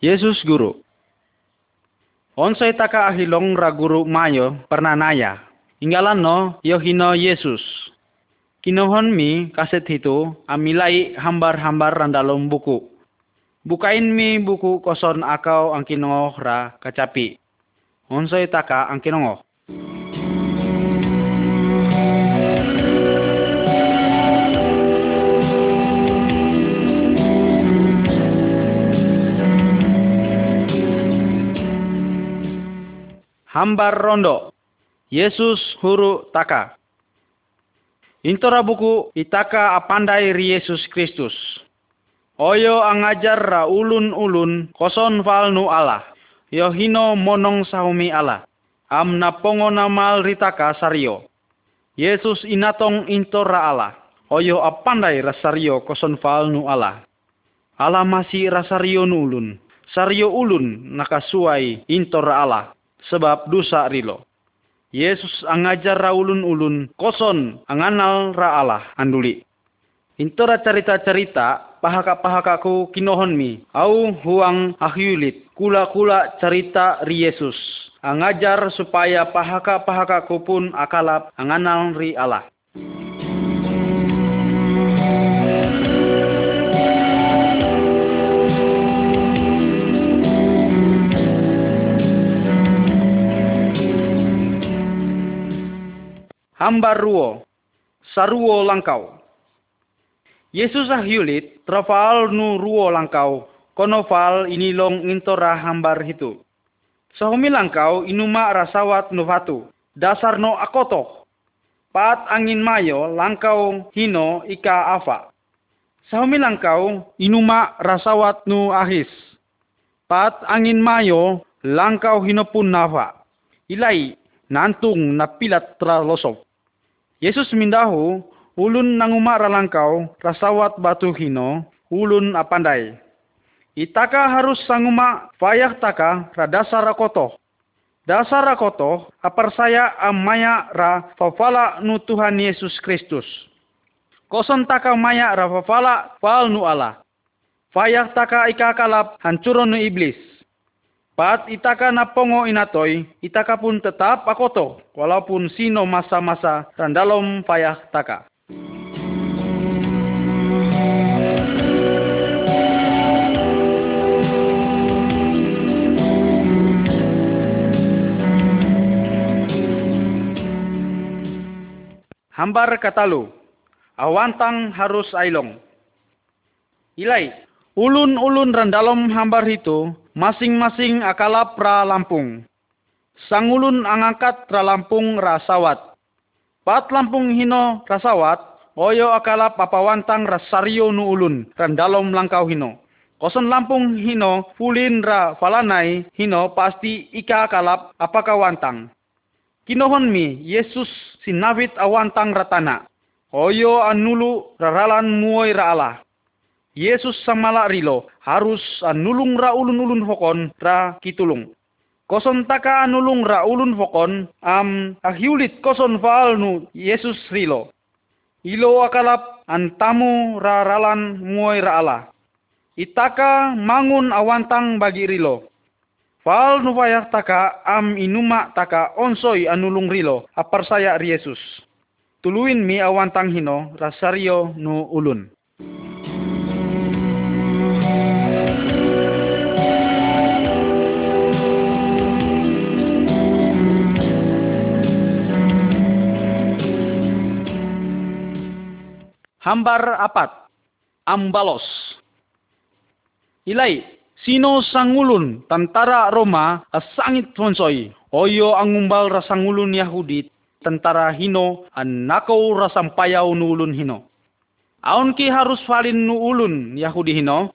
Yesus Guru Onsai taka ahilong ra guru mayo pernah naya. Inggalan no yohino Yesus. Kinohon mi kaset itu amilai hambar-hambar randalom buku. Bukain mi buku koson akau angkinongoh ra kacapi. Onsai taka angkinongoh. Hambar Rondo Yesus Huru Taka Intora buku itaka apandai ri Yesus Kristus. Oyo angajar ra ulun-ulun koson falnu Allah. Yo hino monong sahumi Allah. Am napongo namal ritaka sario. Yesus inatong intora Allah. Oyo apandai rasario koson falnu Allah. Allah masih rasario nulun. Sario ulun nakasuai intora Allah sebab dosa rilo. Yesus angajar raulun-ulun koson anganal ra Allah anduli. Intora cerita-cerita pahaka-pahakaku kinohon mi. Au huang ahyulit kula-kula cerita ri Yesus. Angajar supaya pahaka-pahakaku pun akalap anganal ri Allah. Hambar ruo, saruo langkau. Yesus ahyulit, trafal nu ruo langkau, konofal inilong intora hambar hitu. Sahumi langkau inuma rasawat nufatu, dasar no akoto. Pat angin mayo langkau hino ika afa. Sahumi langkau inuma rasawat nu ahis. Pat angin mayo langkau hino pun nafa. Ilai nantung napilat tralosok. Yesus mindahu, ulun nangumara langkau, rasawat batu hino, ulun apandai. Itaka harus sanguma fayah taka radasa rakoto. Dasar rakoto, apar saya amaya ra fafala nu Tuhan Yesus Kristus. Koson taka maya ra fafala fal nu ala. Fayah taka ikakalap hancuron nu iblis. Pat itaka napongo inatoy, itaka pun tetap akoto, walaupun sino masa-masa randalom payah taka. Hambar katalu, awantang harus ailong. Ilai, ulun-ulun randalom hambar itu masing-masing akalap ra lampung. Sangulun angangkat ra lampung rasawat. Pat lampung hino rasawat, oyo akalap apawantang rasario nu ulun, randalom langkau hino. Koson lampung hino, pulin ra falanai hino pasti ika akalap apakawantang. Kinohon mi, Yesus sinawit awantang ratana. Oyo anulu raralan muoy ra Allah. Yesus samala rilo harus anulung ra ulun-ulun hokon ra kitulung. Koson taka anulung ra ulun hokon am ahiulit koson nu Yesus rilo. Ilo akalap antamu ra ralan muoy ra ala. Itaka mangun awantang bagi rilo. Fal nu taka am inuma taka onsoi anulung rilo apar saya Yesus. Tuluin mi awantang hino rasario nu ulun. Hambar apat, ambalos. Ilai, sino sangulun tentara Roma asangit fonsoi, oyo angumbal rasangulun Yahudi tentara hino anako rasampayau nulun hino. Aun ki harus falin nu ulun Yahudi hino.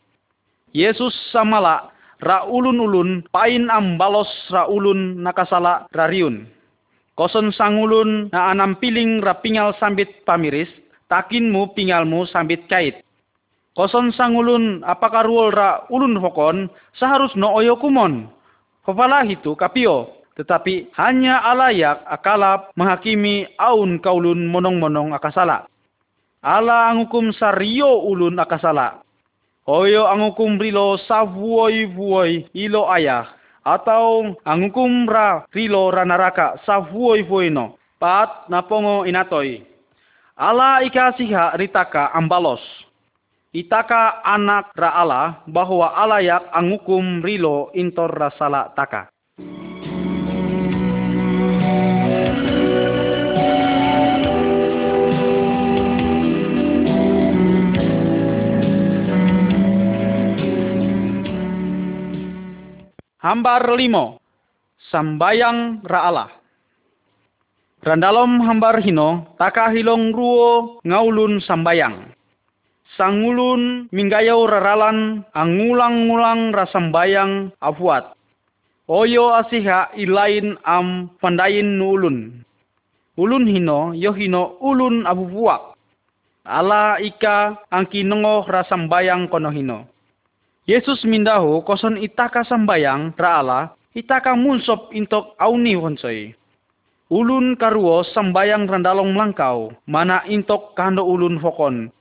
Yesus samala ra ulun-ulun pain ambalos ra ulun nakasala rariun. Koson sangulun na anam piling rapingal sambit pamiris takinmu pingalmu sambit kait. Koson sangulun apakah ruol ra ulun hokon seharus no oyo kumon. Fafala itu kapio. Tetapi hanya alayak akalap menghakimi aun kaulun monong-monong akasala. Ala angukum sario ulun akasala. Oyo angukum rilo savuoi-vuoi ilo ayah. Atau angukum ra rilo ranaraka savuoi-vuoi no. Pat napongo inatoy. Ala ikasiha ritaka ambalos. Itaka anak ra ala bahwa alayak angukum rilo intor rasala taka. Hambar limo. Sambayang raala. Randalom hambar hino, taka hilong ruo ngaulun sambayang. Sangulun minggayaw raralan angulang-ngulang rasambayang afuat. Oyo asiha ilain am pandayin ulun. Ulun hino, yo hino ulun abubuak. Ala ika ang kinungo rasambayang kono hino. Yesus mindahu koson itaka sambayang raala itaka munsop intok auni wonsoi. Ulun karuo sambayang randalong langkau mana intok kando ulun fokon.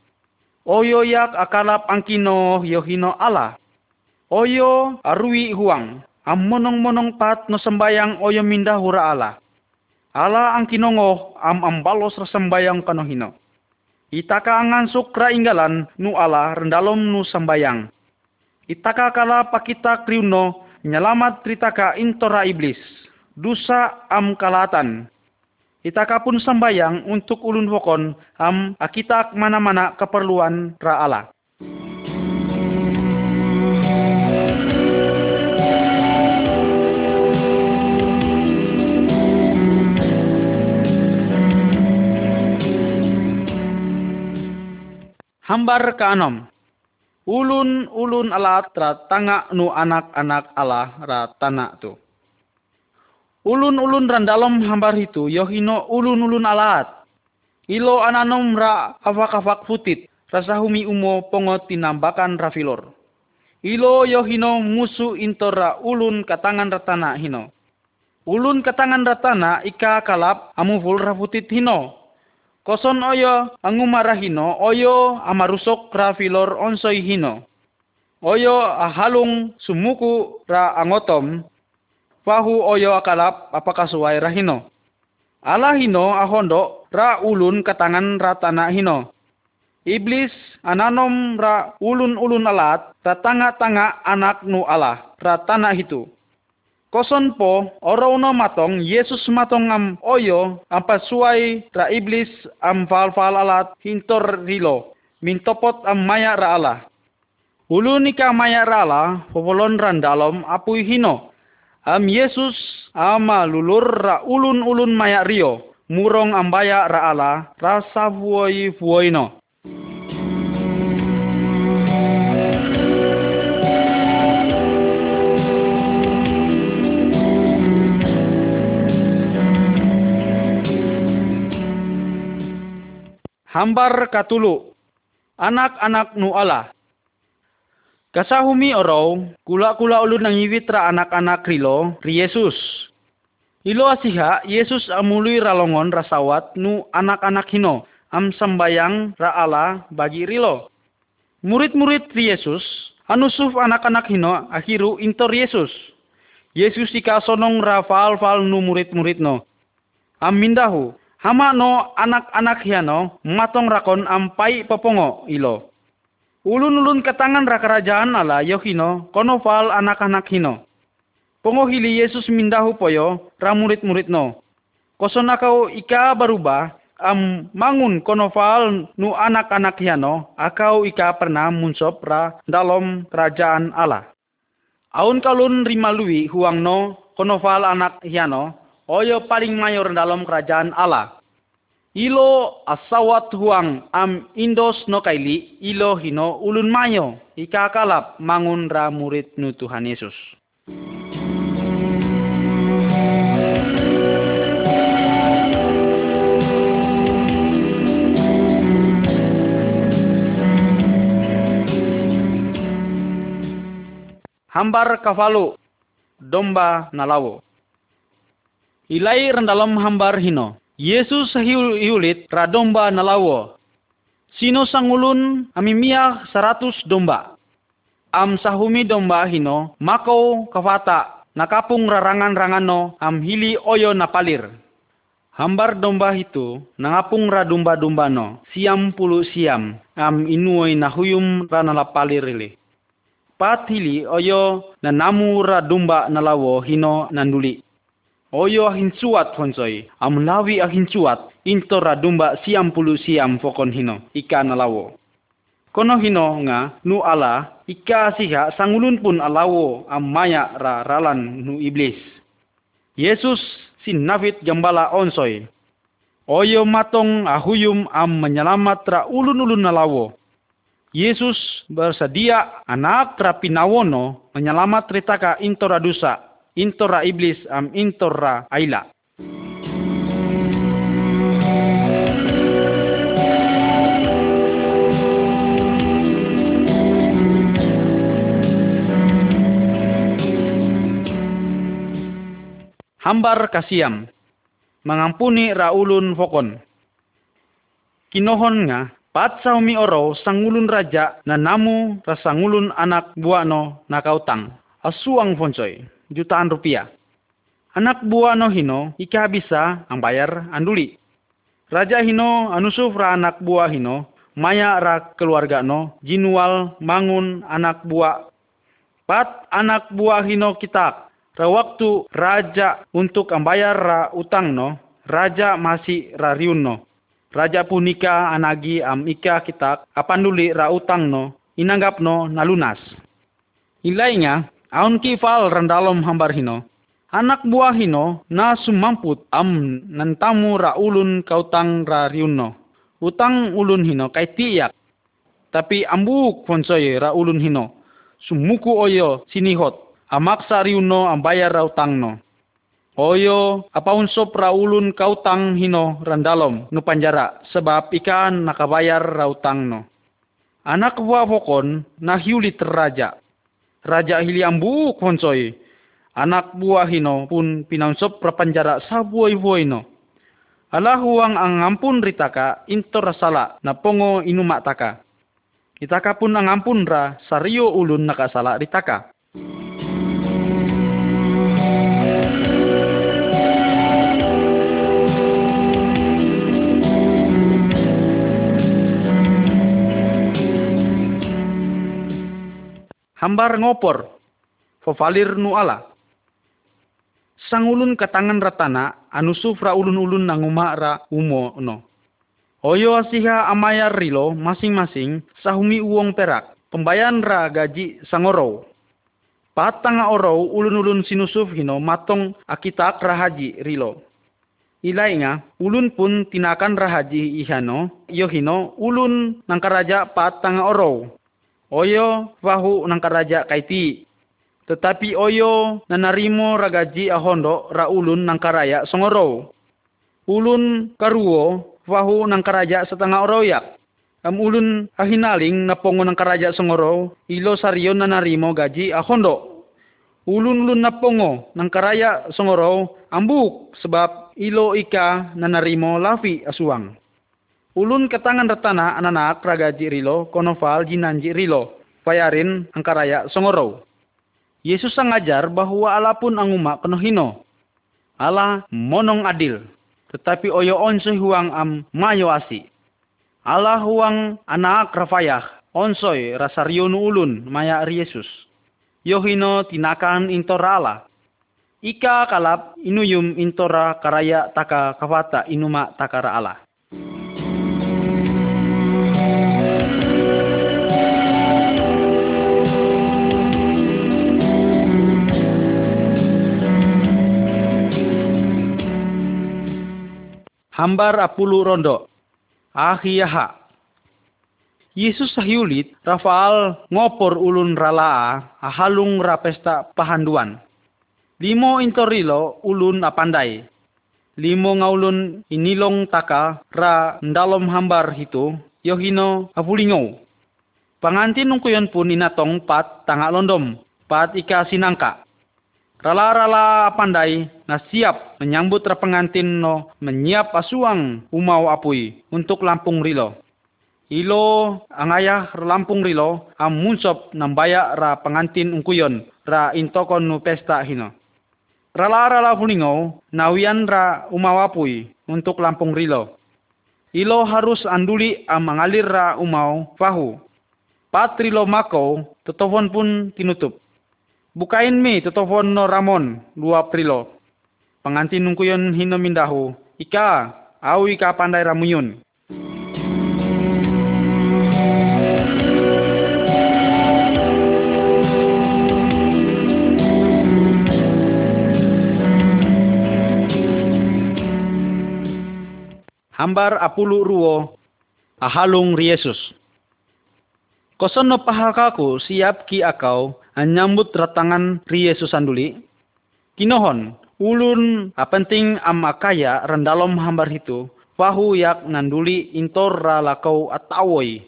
Oyo yak akalap angkino yohino ala. Oyo arui huang am monong-monong pat no sambayang oyo mindahu raala. Ala angkinongo am ambalos rasambayang kanohino. Itaka angansuk ra inggalan nu ala rendalom nu sambayang Itaka kala pakita kriuno nyelamat tritaka intora iblis. Dusa am kalatan. Itaka pun sambayang untuk ulun wokon am akitak mana-mana keperluan ra'ala. Hambar kaanom ulun-ulun alat ra tanga nu anak-anak Allah ra tanah tu. Ulun-ulun randalom hambar itu yohino ulun-ulun alat. Ilo ananom ra afak-afak futit rasahumi umo pongot tinambakan rafilor. Ilo yohino musu intora ulun katangan ratana hino. Ulun katangan ratana ika kalap amuful rafutit hino Koson oyo angumarahino oyo amarusok ra filor onsoy hino. Oyo ahalung sumuku ra angotom fahu oyo akalap apakasuway rahino. Ala hino ahondo ra ulun katangan ratana hino. Iblis ananom ra ulun-ulun alat ra tanga-tanga anak nu ala ratana hitu. Koson po, oro matong, Yesus matong am oyo, pasuay ra iblis am fal-fal alat hintor rilo, mintopot am maya ra ala. Ulu ka maya ra ala, popolon randalom apuy hino. Am Yesus ama lulur ra ulun-ulun maya rio, murong ambaya ra ala, rasa vuoi vuoi no. hambar katulu anak-anak nu ala kasahumi oraw kula-kula ulun nang iwitra anak-anak rilo ri Yesus. Ilo asiha Yesus amului ralongon rasawat nu anak-anak hino am sambayang ra ala bagi rilo. Murid-murid ri Yesus anusuf anak-anak hino akhiru intor Yesus. Yesus ika sonong ra fal-fal nu murid-murid no am mindahu Hama no anak-anak hiano matong rakon ampai popongo ilo. Ulun-ulun ketangan rakerajaan ala yohino kono fal anak-anak hino. Pongo hili Yesus mindahu poyo ramurit-murit no. Koson akau ika baruba am mangun kono fal nu anak-anak hiano akau ika pernah munsop ra dalam kerajaan Allah. Aun kalun rimalui huang no kono fal anak hiano oyo paling mayor dalam kerajaan Allah. Ilo asawat huang am indos no kaili ilo hino ulun mayo ikakalap mangun ra murid nu Tuhan Yesus. Hambar kavalu domba nalawo. Ilai rendalam hambar hino. Yesus hiulit radomba nalawo. Sino sangulun amimiah seratus domba. am sahumi domba hino mako kafata nakapung rarangan-rangan no am hili oyo napalir. Hambar domba itu nangapung ra domba-domba no siam pulu siam am inuoi nahuyum ra nalapalir ili. Pat hili oyo na namu ra domba nalawo hino nanduli. Oyo hincuat fonsoi am lawi ahincuat into ra domba siam pulu siam fokon hino ika nalawo. Kono hino nga nu ala ika siha sangulun pun alawo am maya ra ralan nu iblis. Yesus sin nafit gambala onsoi. Oyo matong ahuyum am menyelamat ra ulun-ulun nalawo. Yesus bersedia anak tra pinawono menyelamat ritaka intora dusa, intora iblis am intora aila. hambar kasiam, mengampuni raulun fokon. Kinohon nga, pat saumi oro sangulun raja na namu rasangulun anak buano nakautang. Asuang fonsoy, jutaan rupiah. Anak buano hino, ika bisa ang bayar anduli. Raja hino anusuf ra anak buah hino, maya ra keluarga no, jinual mangun anak buah. Pat anak buah hino kitak, Ra waktu raja untuk ambayar ra utang no, raja masih rariun no. Raja punika anagi am ika kitak apanduli ra utang no, inanggap no nalunas. Ilainya, aun kifal randalom hambar hino. Anak buah hino na sumamput am nantamu ra ulun kautang ra riunno. Utang ulun hino kay tiyak. Tapi ambuk fonsoy ra ulun hino. Sumuku oyo sinihot amaksa riuno ang bayar raw tangno. Oyo, apaun sopra ulun kautang hino randalom no panjara sebab ikan nakabayar raw tangno. Anak wawokon na hiulit raja. Raja hili ambu konsoy. Anak buah hino pun pinaunsop prapanjara sa buhay-buhay no. Ala huang ang ampun ritaka into rasala na pongo inumak taka. Itaka pun ang ampun ra sario ulun nakasala ritaka. Hambar ngopor fofalir nu ala. Sangulun katangan ratana anu sufra ulun-ulun nanguma ra umo no. Oyo asiha amayar rilo masing-masing sahumi uang perak pembayan ra gaji sangoro patanga oro ulun-ulun sinusuf hino matong akitak rahaji rilo. Ilainga, ulun pun tinakan rahaji ihano, yohino ulun nangkaraja patanga oro. Oyo fahu nang karaja kaiti. Tetapi oyo nanarimo ragaji ahondo ra ulun nang karaya songoro. Ulun karuo fahu nang karaja setengah oroyak. Am ulun ahinaling napongo nang karaja songoro ilo sariyo nanarimo gaji ahondo. Ulun-ulun napongo nang karaya songoro ambuk sebab ilo ika nanarimo lafi asuang. Ulun ketangan retana anak ragaji rilo konoval jinanji rilo. Payarin angkaraya songoro. Yesus sangajar bahwa Allah pun anguma kenohino. Allah monong adil. Tetapi oyo onsoy huang am mayo asi. Allah huang anak rafayah. Onsoy rasarionu ulun maya Yesus. Yohino tinakan intora Allah. Ika kalap inuyum intora karaya taka kafata inuma takara Allah. Hambar apulu rondo. Ahiyaha. Yesus sahyulit Rafaal ngopor ulun rala ahalung rapesta pahanduan. Limo intorilo ulun apandai. Limo ngaulun inilong taka ra ndalom hambar hito yohino apulingo. Pangantin nungkuyon pun inatong pat tanga londom, pat ika sinangka. Rala-rala pandai na siap menyambut pengantin no menyiap asuang umau apui untuk Lampung Rilo. Ilo angayah lampung rilo am munsop nambaya ra pengantin ungkuyon ra intokon nu pesta hino. Rala-rala huningo nawian ra umawapui untuk lampung rilo. Ilo harus anduli am mengalir ra umau fahu. Patrilo mako tetofon pun tinutup. Bukain mi tetofon no ramon dua prilo. Pengantin nungkuyon hino mindahu. Ika, au ika pandai ramuyun. hambar apulu ruo ahalung Yesus. Koson no pahakaku siap ki akau anyambut ratangan Yesus anduli. Kinohon, ulun apenting am akaya rendalom hambar itu, fahu yak nanduli intor lakau atawoi.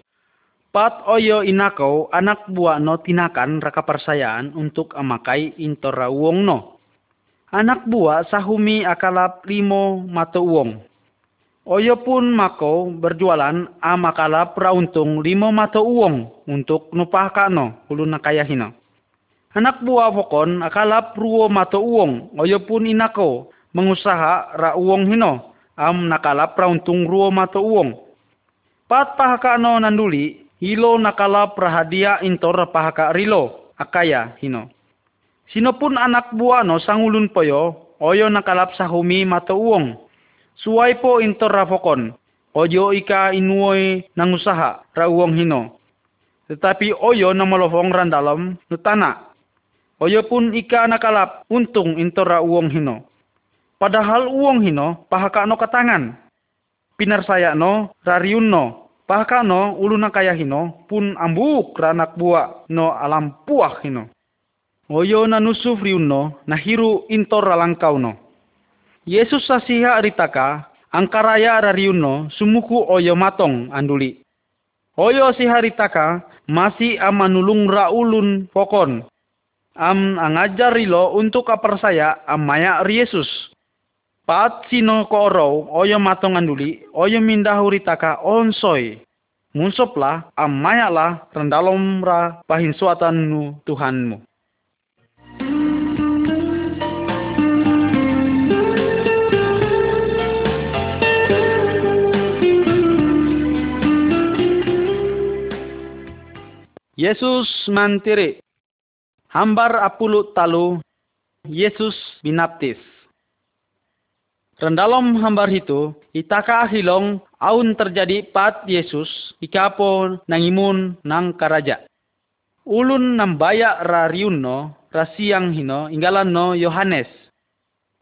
Pat oyo inakau anak buah no tinakan raka persayaan untuk amakai intor uong no. Anak buah sahumi akalap limo mata uong Oyo pun mako berjualan amakala prauntung lima mata uang untuk nupah kano ulun nakayahino. Anak buah fokon akala pruo mata uang oyo pun inako mengusaha ra uang hino am nakala prauntung ruo mata uang. Pat pahakano nanduli hilo nakala prahadia intor pahaka rilo akaya hino. Sino pun anak buah no sangulun poyo oyo nakalap sahumi mata uang Suway po intor rafokon. Ojo ika inuoy ng usaha ra uwang hino. Tetapi oyo na malofong randalam nutana. Oyo pun ika nakalap untung intor ra uwang hino. Padahal uwang hino pahaka no katangan. Pinarsaya no rariun no. Pahaka no ulu na kaya hino pun ambuk ranak buah no alam puah hino. Oyo na nusuf riun no nahiru intor ralangkau no. Yesus sasiha aritaka, angkaraya rariuno, sumuku oyo matong anduli. Oyo si haritaka, masih amanulung raulun pokon. Am angajar rilo untuk saya amaya Yesus. Pat sino ko orow, oyo matong anduli, oyo mindah huritaka onsoy. Munsoplah, ra pahinsuatan nu Tuhanmu. Yesus mantiri. Hambar apulu talu, Yesus binaptis. Rendalom hambar itu, itaka hilong aun terjadi pat Yesus ikapo nangimun nang karaja. Ulun nambaya rariuno rasiang hino inggalan no Yohanes.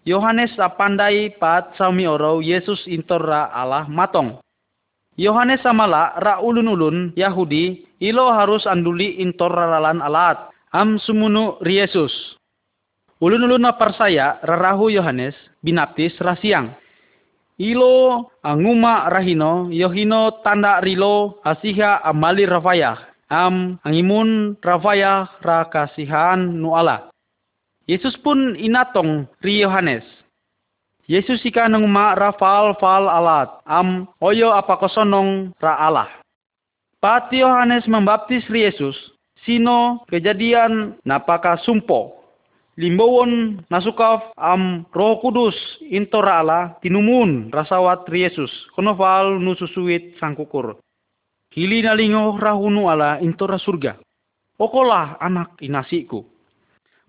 Yohanes apandai pat sami oro Yesus intorra Allah matong. Yohanes samala ra ulun-ulun Yahudi ilo harus anduli intoraralan alat am sumunu Yesus. Ulun-ulun persaya rarahu Yohanes binaptis rasiang. Ilo anguma rahino yohino tanda rilo asiha amali rafaya am angimun rafaya rakasihan nuala. Yesus pun inatong ri Yohanes Yesus ika ma rafal fal alat am oyo apa kosonong ra Allah. Pati Yohanes membaptis Yesus, sino kejadian napaka sumpo. Limbawon nasukaf am roh kudus intora Allah tinumun rasawat Yesus konofal nususuit sangkukur. Hili nalingo rahunu ala intora surga. Okolah anak inasiku.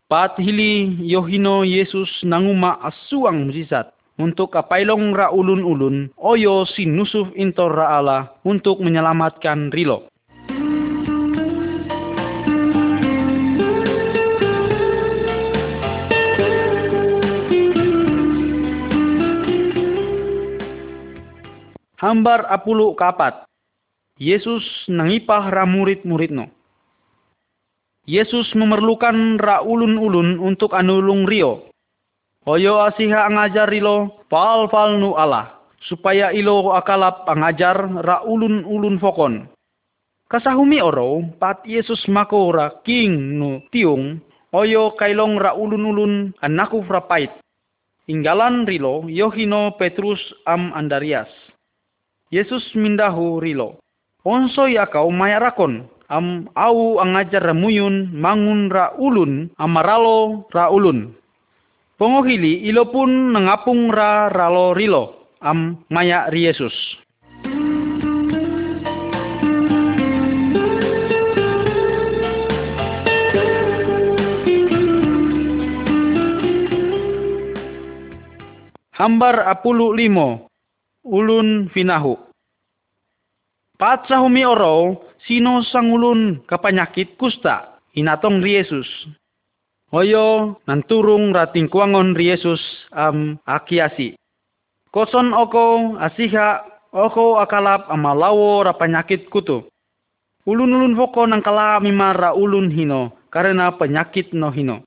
Pat hili yohino Yesus nanguma asuang mujizat untuk kapailong ra ulun-ulun oyo sinusuf intor ra Allah untuk menyelamatkan rilo. Hambar apulu kapat. Yesus nangipah ra murid-murid no. Yesus memerlukan ra ulun-ulun untuk anulung rio. Oyo asiha ngajar fal fal nu Allah supaya ilo akalap angajar ra ulun-ulun fokon. Kasahumi oro pat Yesus mako ra king nu tiung oyo kailong ra ulun-ulun anaku frapait. Inggalan rilo Yohino Petrus am Andarias. Yesus mindahu rilo. Onsoi akau maya rakon. Am au angajar ramuyun mangun ra ulun amaralo ra ulun. Pongohili ilo pun nangapung ra ralo rilo am maya ri Yesus. Hambar apulu limo ulun finahu. Pat sahumi oro sino sangulun kapanyakit kusta inatong Yesus. Oyo nanturung rating kuangon Yesus am akiasi. Koson oko asiha oko akalap amalawo rapanyakit kutu. Ulun-ulun foko nang kala mimara ulun hino karena penyakit no hino.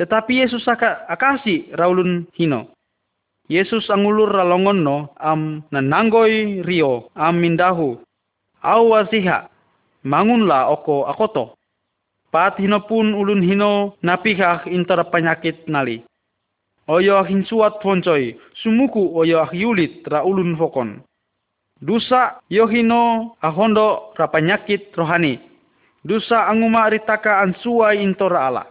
Tetapi Yesus aka akasi raulun hino. Yesus angulur ralongon no am nananggoy rio am mindahu. Awasiha mangunla oko akoto. Pat hino pun ulun hino napihah intara penyakit nali. Oyo hinsuat foncoy, sumuku oyo yulit ra ulun fokon. Dusa yohino ahondo ra penyakit rohani. Dusa anguma ritaka ansuai intora ala.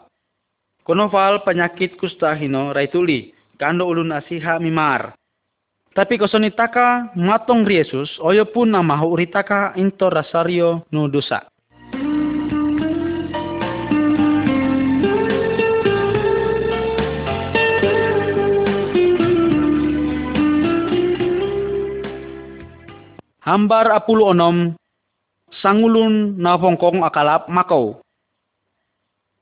Konofal penyakit kusta hino raituli kando ulun asiha mimar. Tapi kosonitaka matong Yesus, oyo pun namahu uritaka into rasario nu dosa. Hambar apulu onom, sangulun na fongkong akalap makau.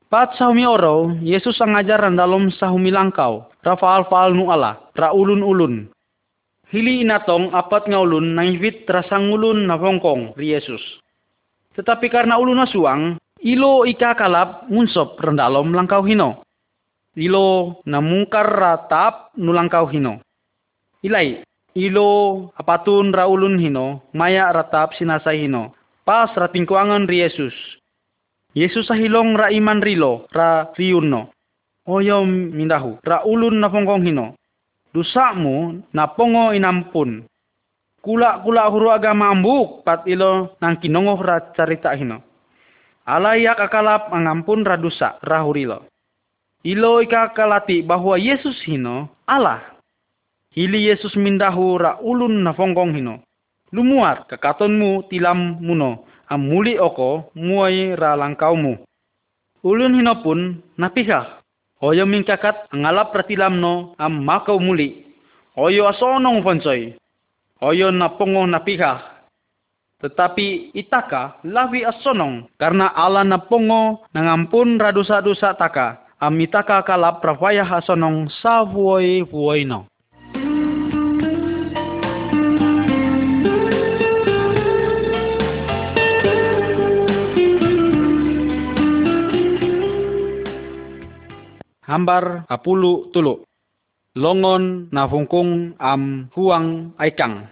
Pat sahumi oro, Yesus angajaran dalam sahumi langkau, faal nu ala, ra ulun ulun. Hili inatong apat nga ulun naivit rasang ulun na fongkong ri Yesus. Tetapi karena ulun nasuang, ilo ika kalap ngunsop rendalom langkau hino. Ilo namungkar ratap nu langkau hino. Ilai, ilo apatun ra ulun hino, maya ratap sinasay hino. Pas ratingkuangan ri Yesus, Yesus sahilong ra iman rilo, ra riunno. Oyo mindahu, ra ulun na pongkong hino. Dusamu na pongo inampun. Kula-kula huru agama ambuk pat ilo nang kinongo ra carita hino. Alayak akalap angampun ra hurilo. Ilo ikakalati bahwa Yesus hino Allah. Hili Yesus mindahu ra ulun na pongkong hino. Lumuar kakatonmu tilam muno amuli oko muai ra langkaumu. Ulun hinopun napihah. Oyo mingkakat ngalap ratilamno am makau muli. Oyo asonong fonsoy. Oyo napongo napihah. Tetapi itaka lawi asonong karena ala napongo nangampun radusa-dusa taka. Am itaka kalap pravaya asonong savuoi vuoino. Hambar apulu tulu. Longon na fungkung am huang aikang.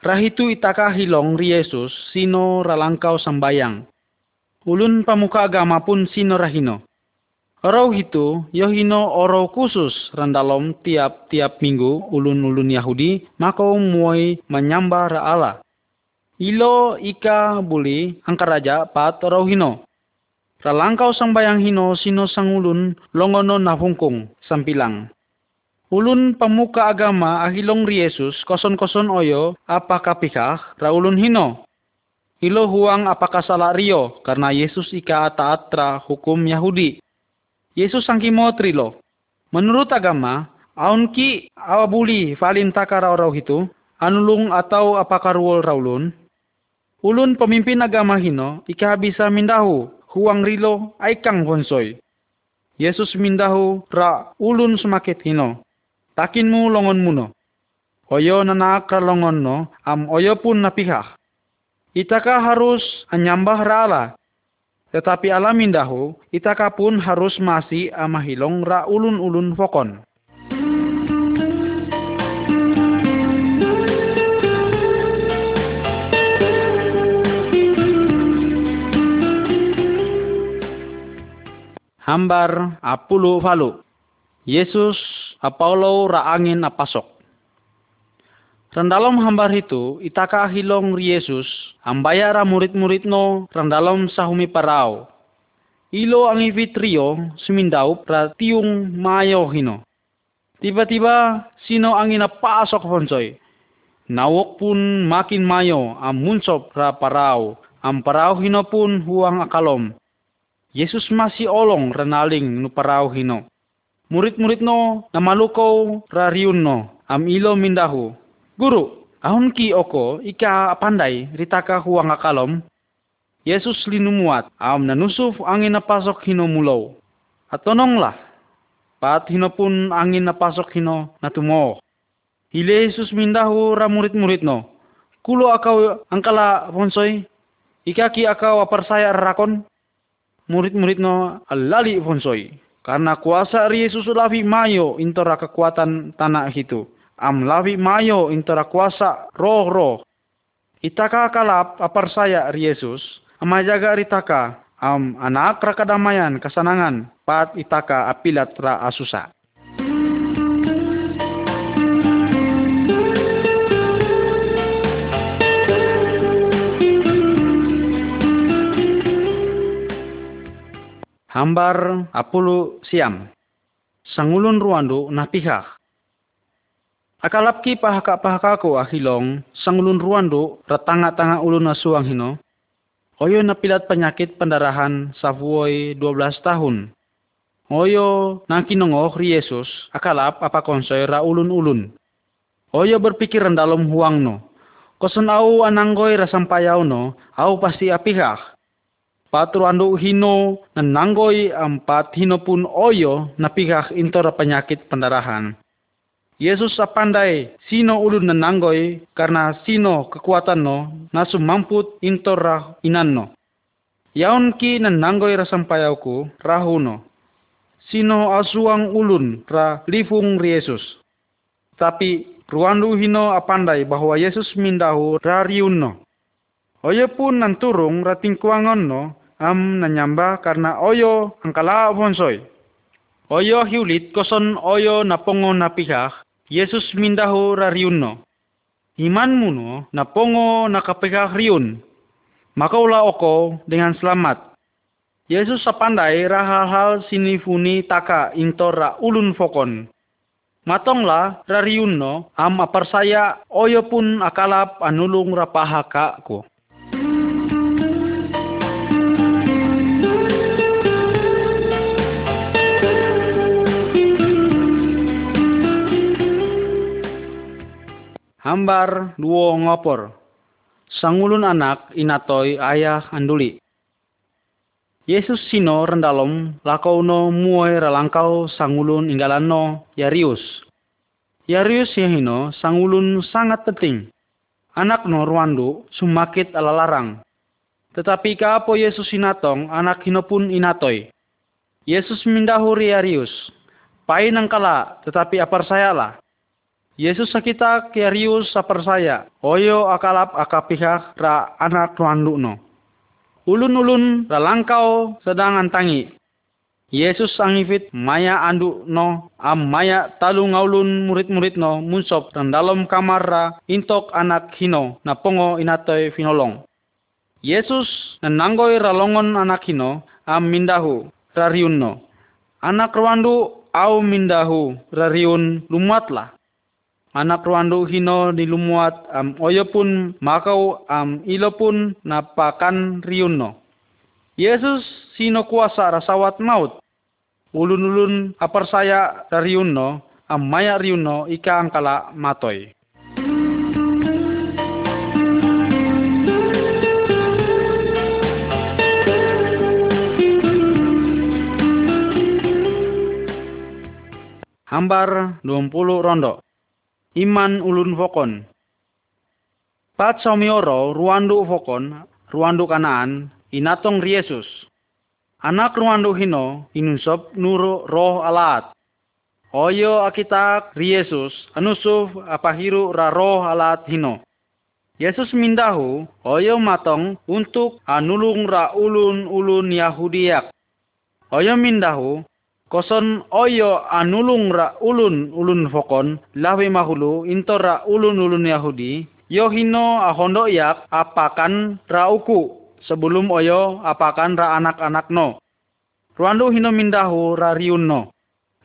Rahitu itaka hilong ri Yesus sino ralangkau sambayang. Ulun pamuka agama pun sino rahino. Orau hitu yohino oro khusus randalom tiap-tiap minggu ulun-ulun Yahudi mako muai menyambah ra Allah. Ilo ika buli angkaraja pat orau Ralangkau sambayang hino sino sangulun longono nafungkung sampilang. Ulun pemuka agama ahilong ri Yesus koson-koson oyo apa kapikah raulun hino. Hilo huang apakah salah rio karena Yesus ika taatra hukum Yahudi. Yesus sangkimo trilo. Menurut agama, aun ki awabuli falin takara orau itu, anulung atau apakah ruol raulun. Ulun pemimpin agama hino ika bisa mindahu huang rilo aikang honsoy. Yesus mindahu ra ulun semakit hino. Takinmu longon muno. Oyo nanak longon no, am oyo pun napihah. Itaka harus anyambah rala. Tetapi ala mindahu, itaka pun harus masih amahilong ra ulun-ulun fokon. Hambar apulu falu. Yesus apaulo ra angin apasok. Randalom hambar itu itaka hilong Yesus ambaya ra murid-murid no randalom sahumi parao. Ilo ang ivitrio sumindaup ra tiung mayo hino. Tiba-tiba sino ang inapasok ponsoy. Nawok pun makin mayo munsop ra parao. Parao hino pun huang akalom. Yesus masih olong renaling nu parao hino. Murid-murid no namaluko ra riun no am ilo mindahu Guru, ahun ki oko ika pandai ritaka huang akalom. Yesus linumuat am nanusuf angin napasok hino mulau. Atononglah. Pat hino pun angin napasok hino natumo. Hile Yesus mindahu ra murid-murid no. Kulo akau angkala ki akau apar saya rakon. Murid-murid no alali ponsoy. Karena kuasa Yesus lavi mayo intora kekuatan tanah itu am lawi mayo intara kuasa roh roh. Itaka kalap apar saya Yesus, ama jaga ritaka, am anak rakadamayan kesenangan, pat itaka apilat ra asusa. Hambar apulu siam. Sangulun ruandu napihak Akalapki pahaka-pahakaku ahilong, sanglun ruando, ratanga-tanga ulun suang hino. Oyo napilat penyakit pendarahan savuoy 12 tahun. Oyo nangkinongoh ri Yesus, akalap apa konsoy ra ulun-ulun. Oyo berpikir dalam huang no. Kosen au ananggoy rasampayaw no, au pasti apihak. Patruando hino nananggoy ampat hino pun oyo napihak intor penyakit pendarahan. Yesus apandai sino ulun nananggoy karena sino kekuatan no nasu mamput intor inan no. Yaon ki nananggoy rasampayauku rahuno. Sino asuang ulun ra lifung Yesus. Tapi ruandu hino apandai bahwa Yesus mindahu rariun no. Oyo pun nanturung ratingkuangon no am nanyamba karena oyo angkala bonsoy. Oyo hiulit koson oyo napongo napihak Yesus mindahu rariunno. Imanmu no napongo nakapekah riun. Makaulah oko dengan selamat. Yesus sapandai rahal-hal sinifuni taka intora ulun fokon. Matonglah rariunno am saya oyo pun akalap anulung rapahaka ko. Hambar duo ngopor. Sangulun anak inatoy ayah anduli. Yesus sino rendalom lakauno muai ralangkau sangulun inggalano Yarius. Yarius hino sangulun sangat penting. Anak no ruandu sumakit ala larang. Tetapi kaapo Yesus inatong anak hino pun inatoy. Yesus mindahuri Yarius. Pain angkala tetapi apar saya lah Yesus sakita kiarius saya. Oyo akalap akapihak ra anak no. Ulun-ulun ralangkau sedang antangi. Yesus angifit maya andu no am maya talu ngaulun murid-murid no munsop dan dalam kamar ra intok anak hino na pongo inatoy finolong. Yesus nananggoy ralongon anak hino am mindahu rariun no. Anak ruandu au mindahu rariun lumatlah anak ruandu hino nilumuat am oyo pun makau am ilo pun napakan riuno. Yesus sino kuasa rasawat maut. Ulun-ulun apar saya riuno am maya riuno ika angkala matoy. Hambar 20 rondo iman ulun fokon. Pat saumioro ruandu fokon, ruandu kanaan, inatong Yesus. Anak ruandu hino, inusop nuru roh alat. Oyo akitak Yesus, anusuf apahiru ra roh alat hino. Yesus mindahu, oyo matong untuk anulung ra ulun-ulun Yahudiak. Oyo mindahu, Koson oyo anulung ra ulun ulun fokon lawe mahulu intor ra ulun ulun Yahudi yo hino ahondo yak apakan ra uku sebelum oyo apakan ra anak-anak no. Ruandu hino mindahu ra riun no.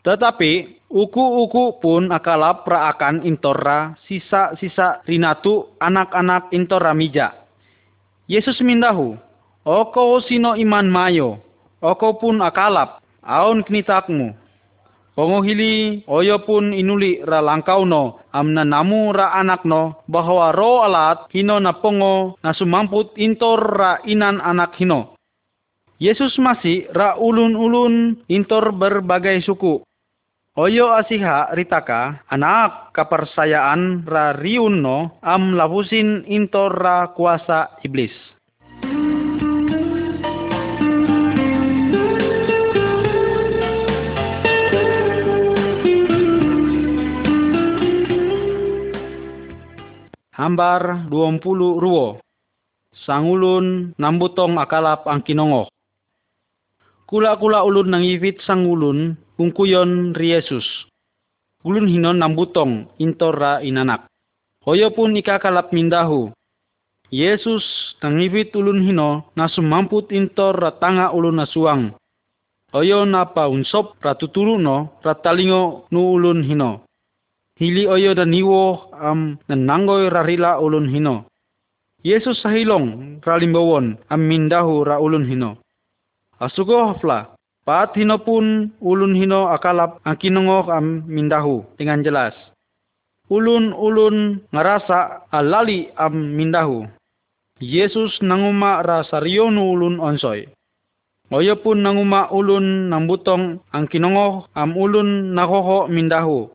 Tetapi uku-uku pun akalap ra akan intorra sisa-sisa rinatu anak-anak intorra mija. Yesus mindahu, Oko sino iman mayo, oko pun akalap, aon knitakmu. Pongohili oyo pun inuli ra langkauno amna namu ra anakno bahwa ro alat hino na pongo na sumamput intor ra inan anak hino. Yesus masih ra ulun-ulun intor berbagai suku. Oyo asiha ritaka anak kapersayaan ra riunno am labusin intor ra kuasa iblis. Hambar puluh ruo. Sangulun nambutong akalap ang kinongo. Kula-kula ulun nang ivit sangulun kungkuyon ri Yesus. Ulun hinon nambutong intora inanak. Hoyo pun ikakalap mindahu. Yesus ivit ulun hino na sumamput intor ratanga ulun nasuang. Oyo na paunsop ratuturu no ratalingo nu ulun hino. Hili oyo dan niwo am nanangoy rarila ulun hino. Yesus sahilong ralimbawon am mindahu ra ulun hino. Asugo hafla, paat hino pun ulun hino akalap ang kinungok am mindahu dengan jelas. Ulun-ulun ngarasa alali am mindahu. Yesus nanguma ra sariyonu ulun onsoy. Oyo pun nanguma ulun nambutong ang kinungok am ulun nakoho mindahu.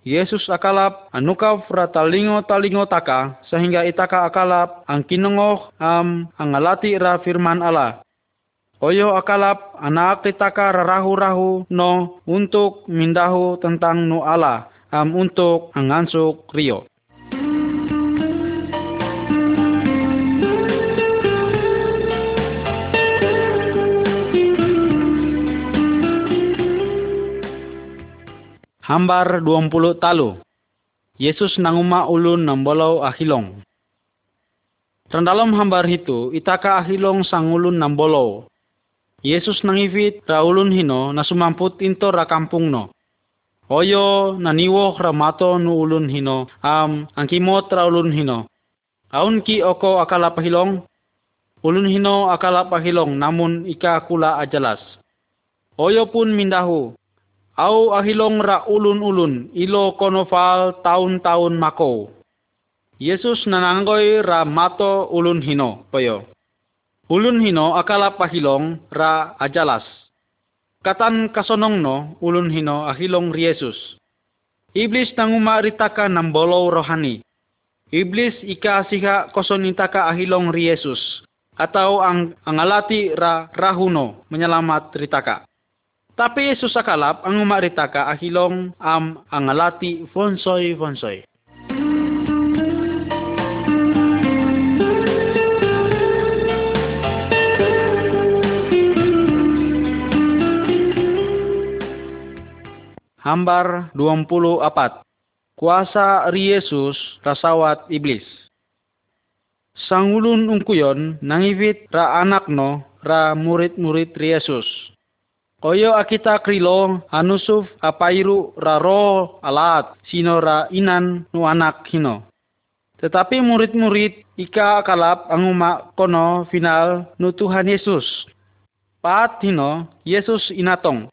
Yesus akalap anukaf ra talingo taka sehingga itaka akalap ang kinengoh am angalati ra firman Allah. Oyo akalap anak itaka rahu-rahu no untuk mindahu tentang nu Allah am untuk angansuk rio. Hambar 20 talu. Yesus nanguma ulun nambolau ahilong. Randalom hambar itu, itaka ahilong sangulun nambolau. Yesus nangivit raulun hino nasumamput into ra kampung no. Oyo naniwo ramato nu ulun hino am angkimot raulun hino. Aun ki oko akala pahilong? Ulun hino akala pahilong namun ika kula ajalas. Oyo pun mindahu au ahilong ra ulun-ulun ilo konofal taun-taun mako. Yesus nananggoy ra mato ulun hino poyo. Ulun hino akala pahilong ra ajalas. Katan kasonong no ulun hino ahilong Yesus. Iblis nanguma ritaka ng bolow rohani. Iblis ika siha kosonitaka ahilong Yesus. Atau ang angalati ra rahuno menyelamat ritaka. Tapi Yesus sakalap ang umaritaka ahilong am angalati fonsoy fonsoy. Hambar 24 Kuasa ri Yesus rasawat iblis. Sangulun ungkuyon nangivit ra anak no ra murid-murid ri Yesus Koyo akita krilo anusuf apairu raro alat sino ra inan nu anak hino. Tetapi murid-murid ika kalap anguma kono final nu Tuhan Yesus. Pat hino Yesus inatong.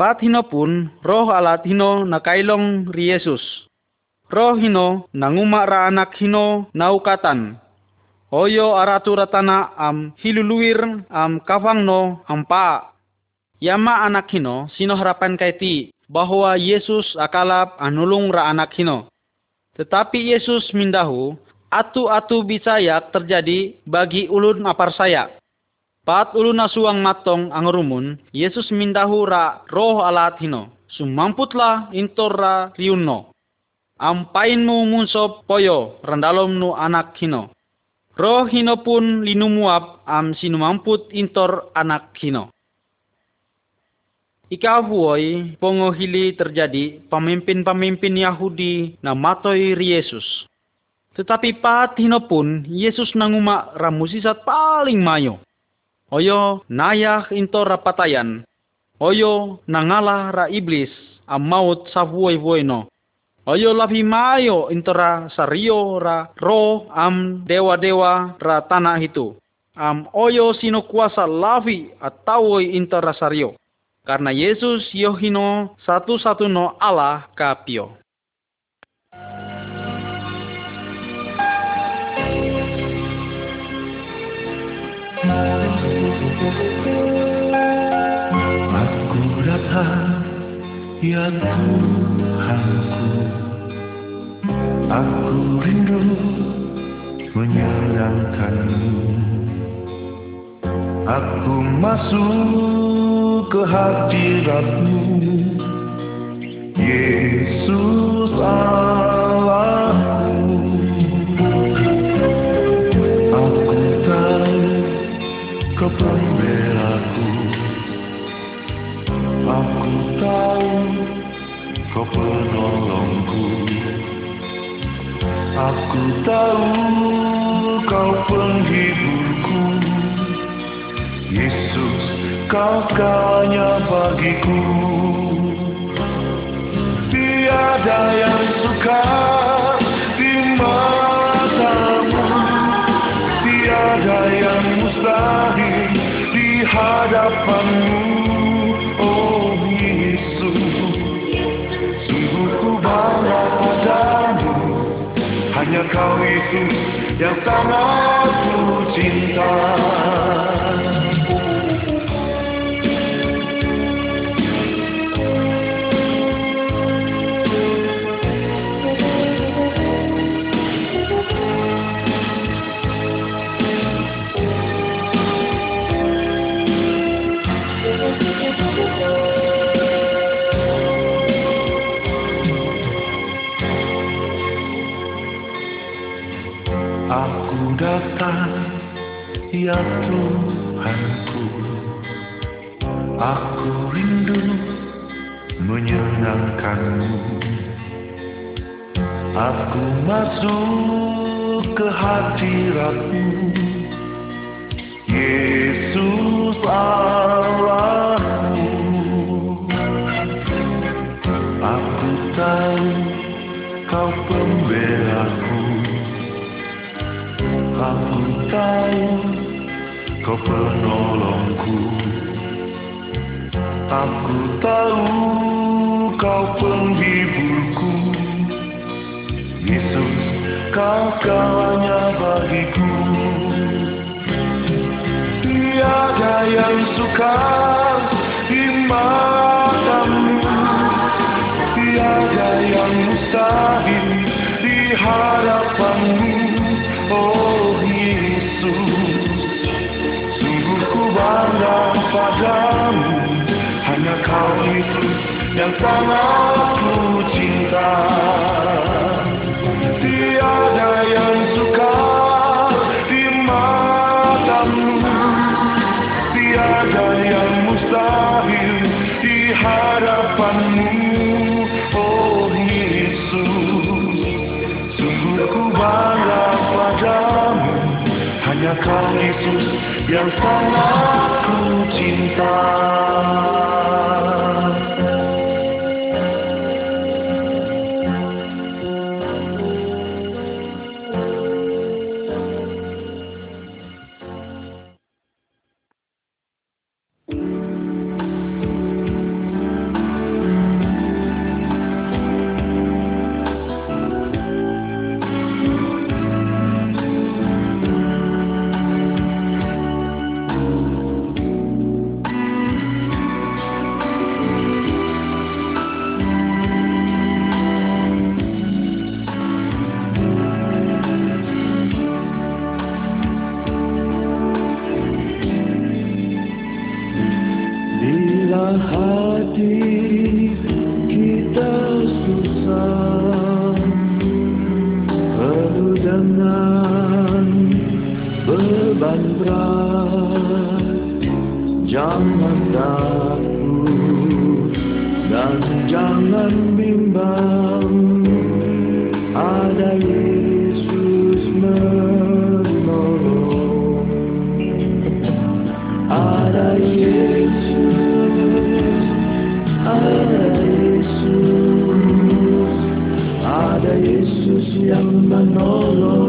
Pat hino pun roh alat hino nakailong ri Yesus. Roh hino nanguma ra anak hino naukatan. Oyo aratu ratana am hiluluir am kafang no am pa Yama anak hino, sino harapan kaiti bahwa Yesus akalap anulung ra anak hino. Tetapi Yesus mindahu, atu-atu bisayak terjadi bagi ulun apar saya. Pat ulun nasuang matong ang rumun, Yesus mindahu ra roh alat hino. Sumamputlah intor ra riunno. Ampain mu munsop poyo randalom nu anak hino. Roh hino pun linumuap am sinumamput intor anak hino. Ika avuoi pongohili terjadi pemimpin-pemimpin Yahudi na matoi Yesus. Tetapi pat pun Yesus nanguma ramusisat paling mayo. Oyo nayah into rapatayan. Oyo nangalah ra iblis am maut savuoi no. Oyo labi mayo intora sario ra roh am dewa-dewa ra tanah itu. Am oyo sino kuasa lavi atawoi intora sario karena Yesus Yohino satu-satu no Allah kapio. Aku datang ya Tuhanku Aku rindu menyenangkanmu Aku masuk ke hadiratmu Yesus Allahku Aku tahu kau pembelaku. Aku tahu kau penolongku. Aku tahu kau penghiburku. Yesus kakaknya bagiku? Tiada yang suka di matamu. Tiada yang mustahil di hadapanmu. Oh Yesus Sungguh ku bangga padamu. Hanya kau Yesus yang sangat ku cinta Aku masuk ke hadiratmu Yesus Allahku Aku tahu kau pembelaku. Aku tahu kau penolongku. Aku tahu kau kawannya bagiku. Tiada yang suka di matamu Tiada yang mustahil di hadapanmu. Oh Yesus Sungguh ku bangga padamu. Hanya kau Yesus yang sangat ku cinta 让烦恼都停下 hati kita susah. Penuh dengan beban berat. Jangan takut dan jangan bimbang. Ada yang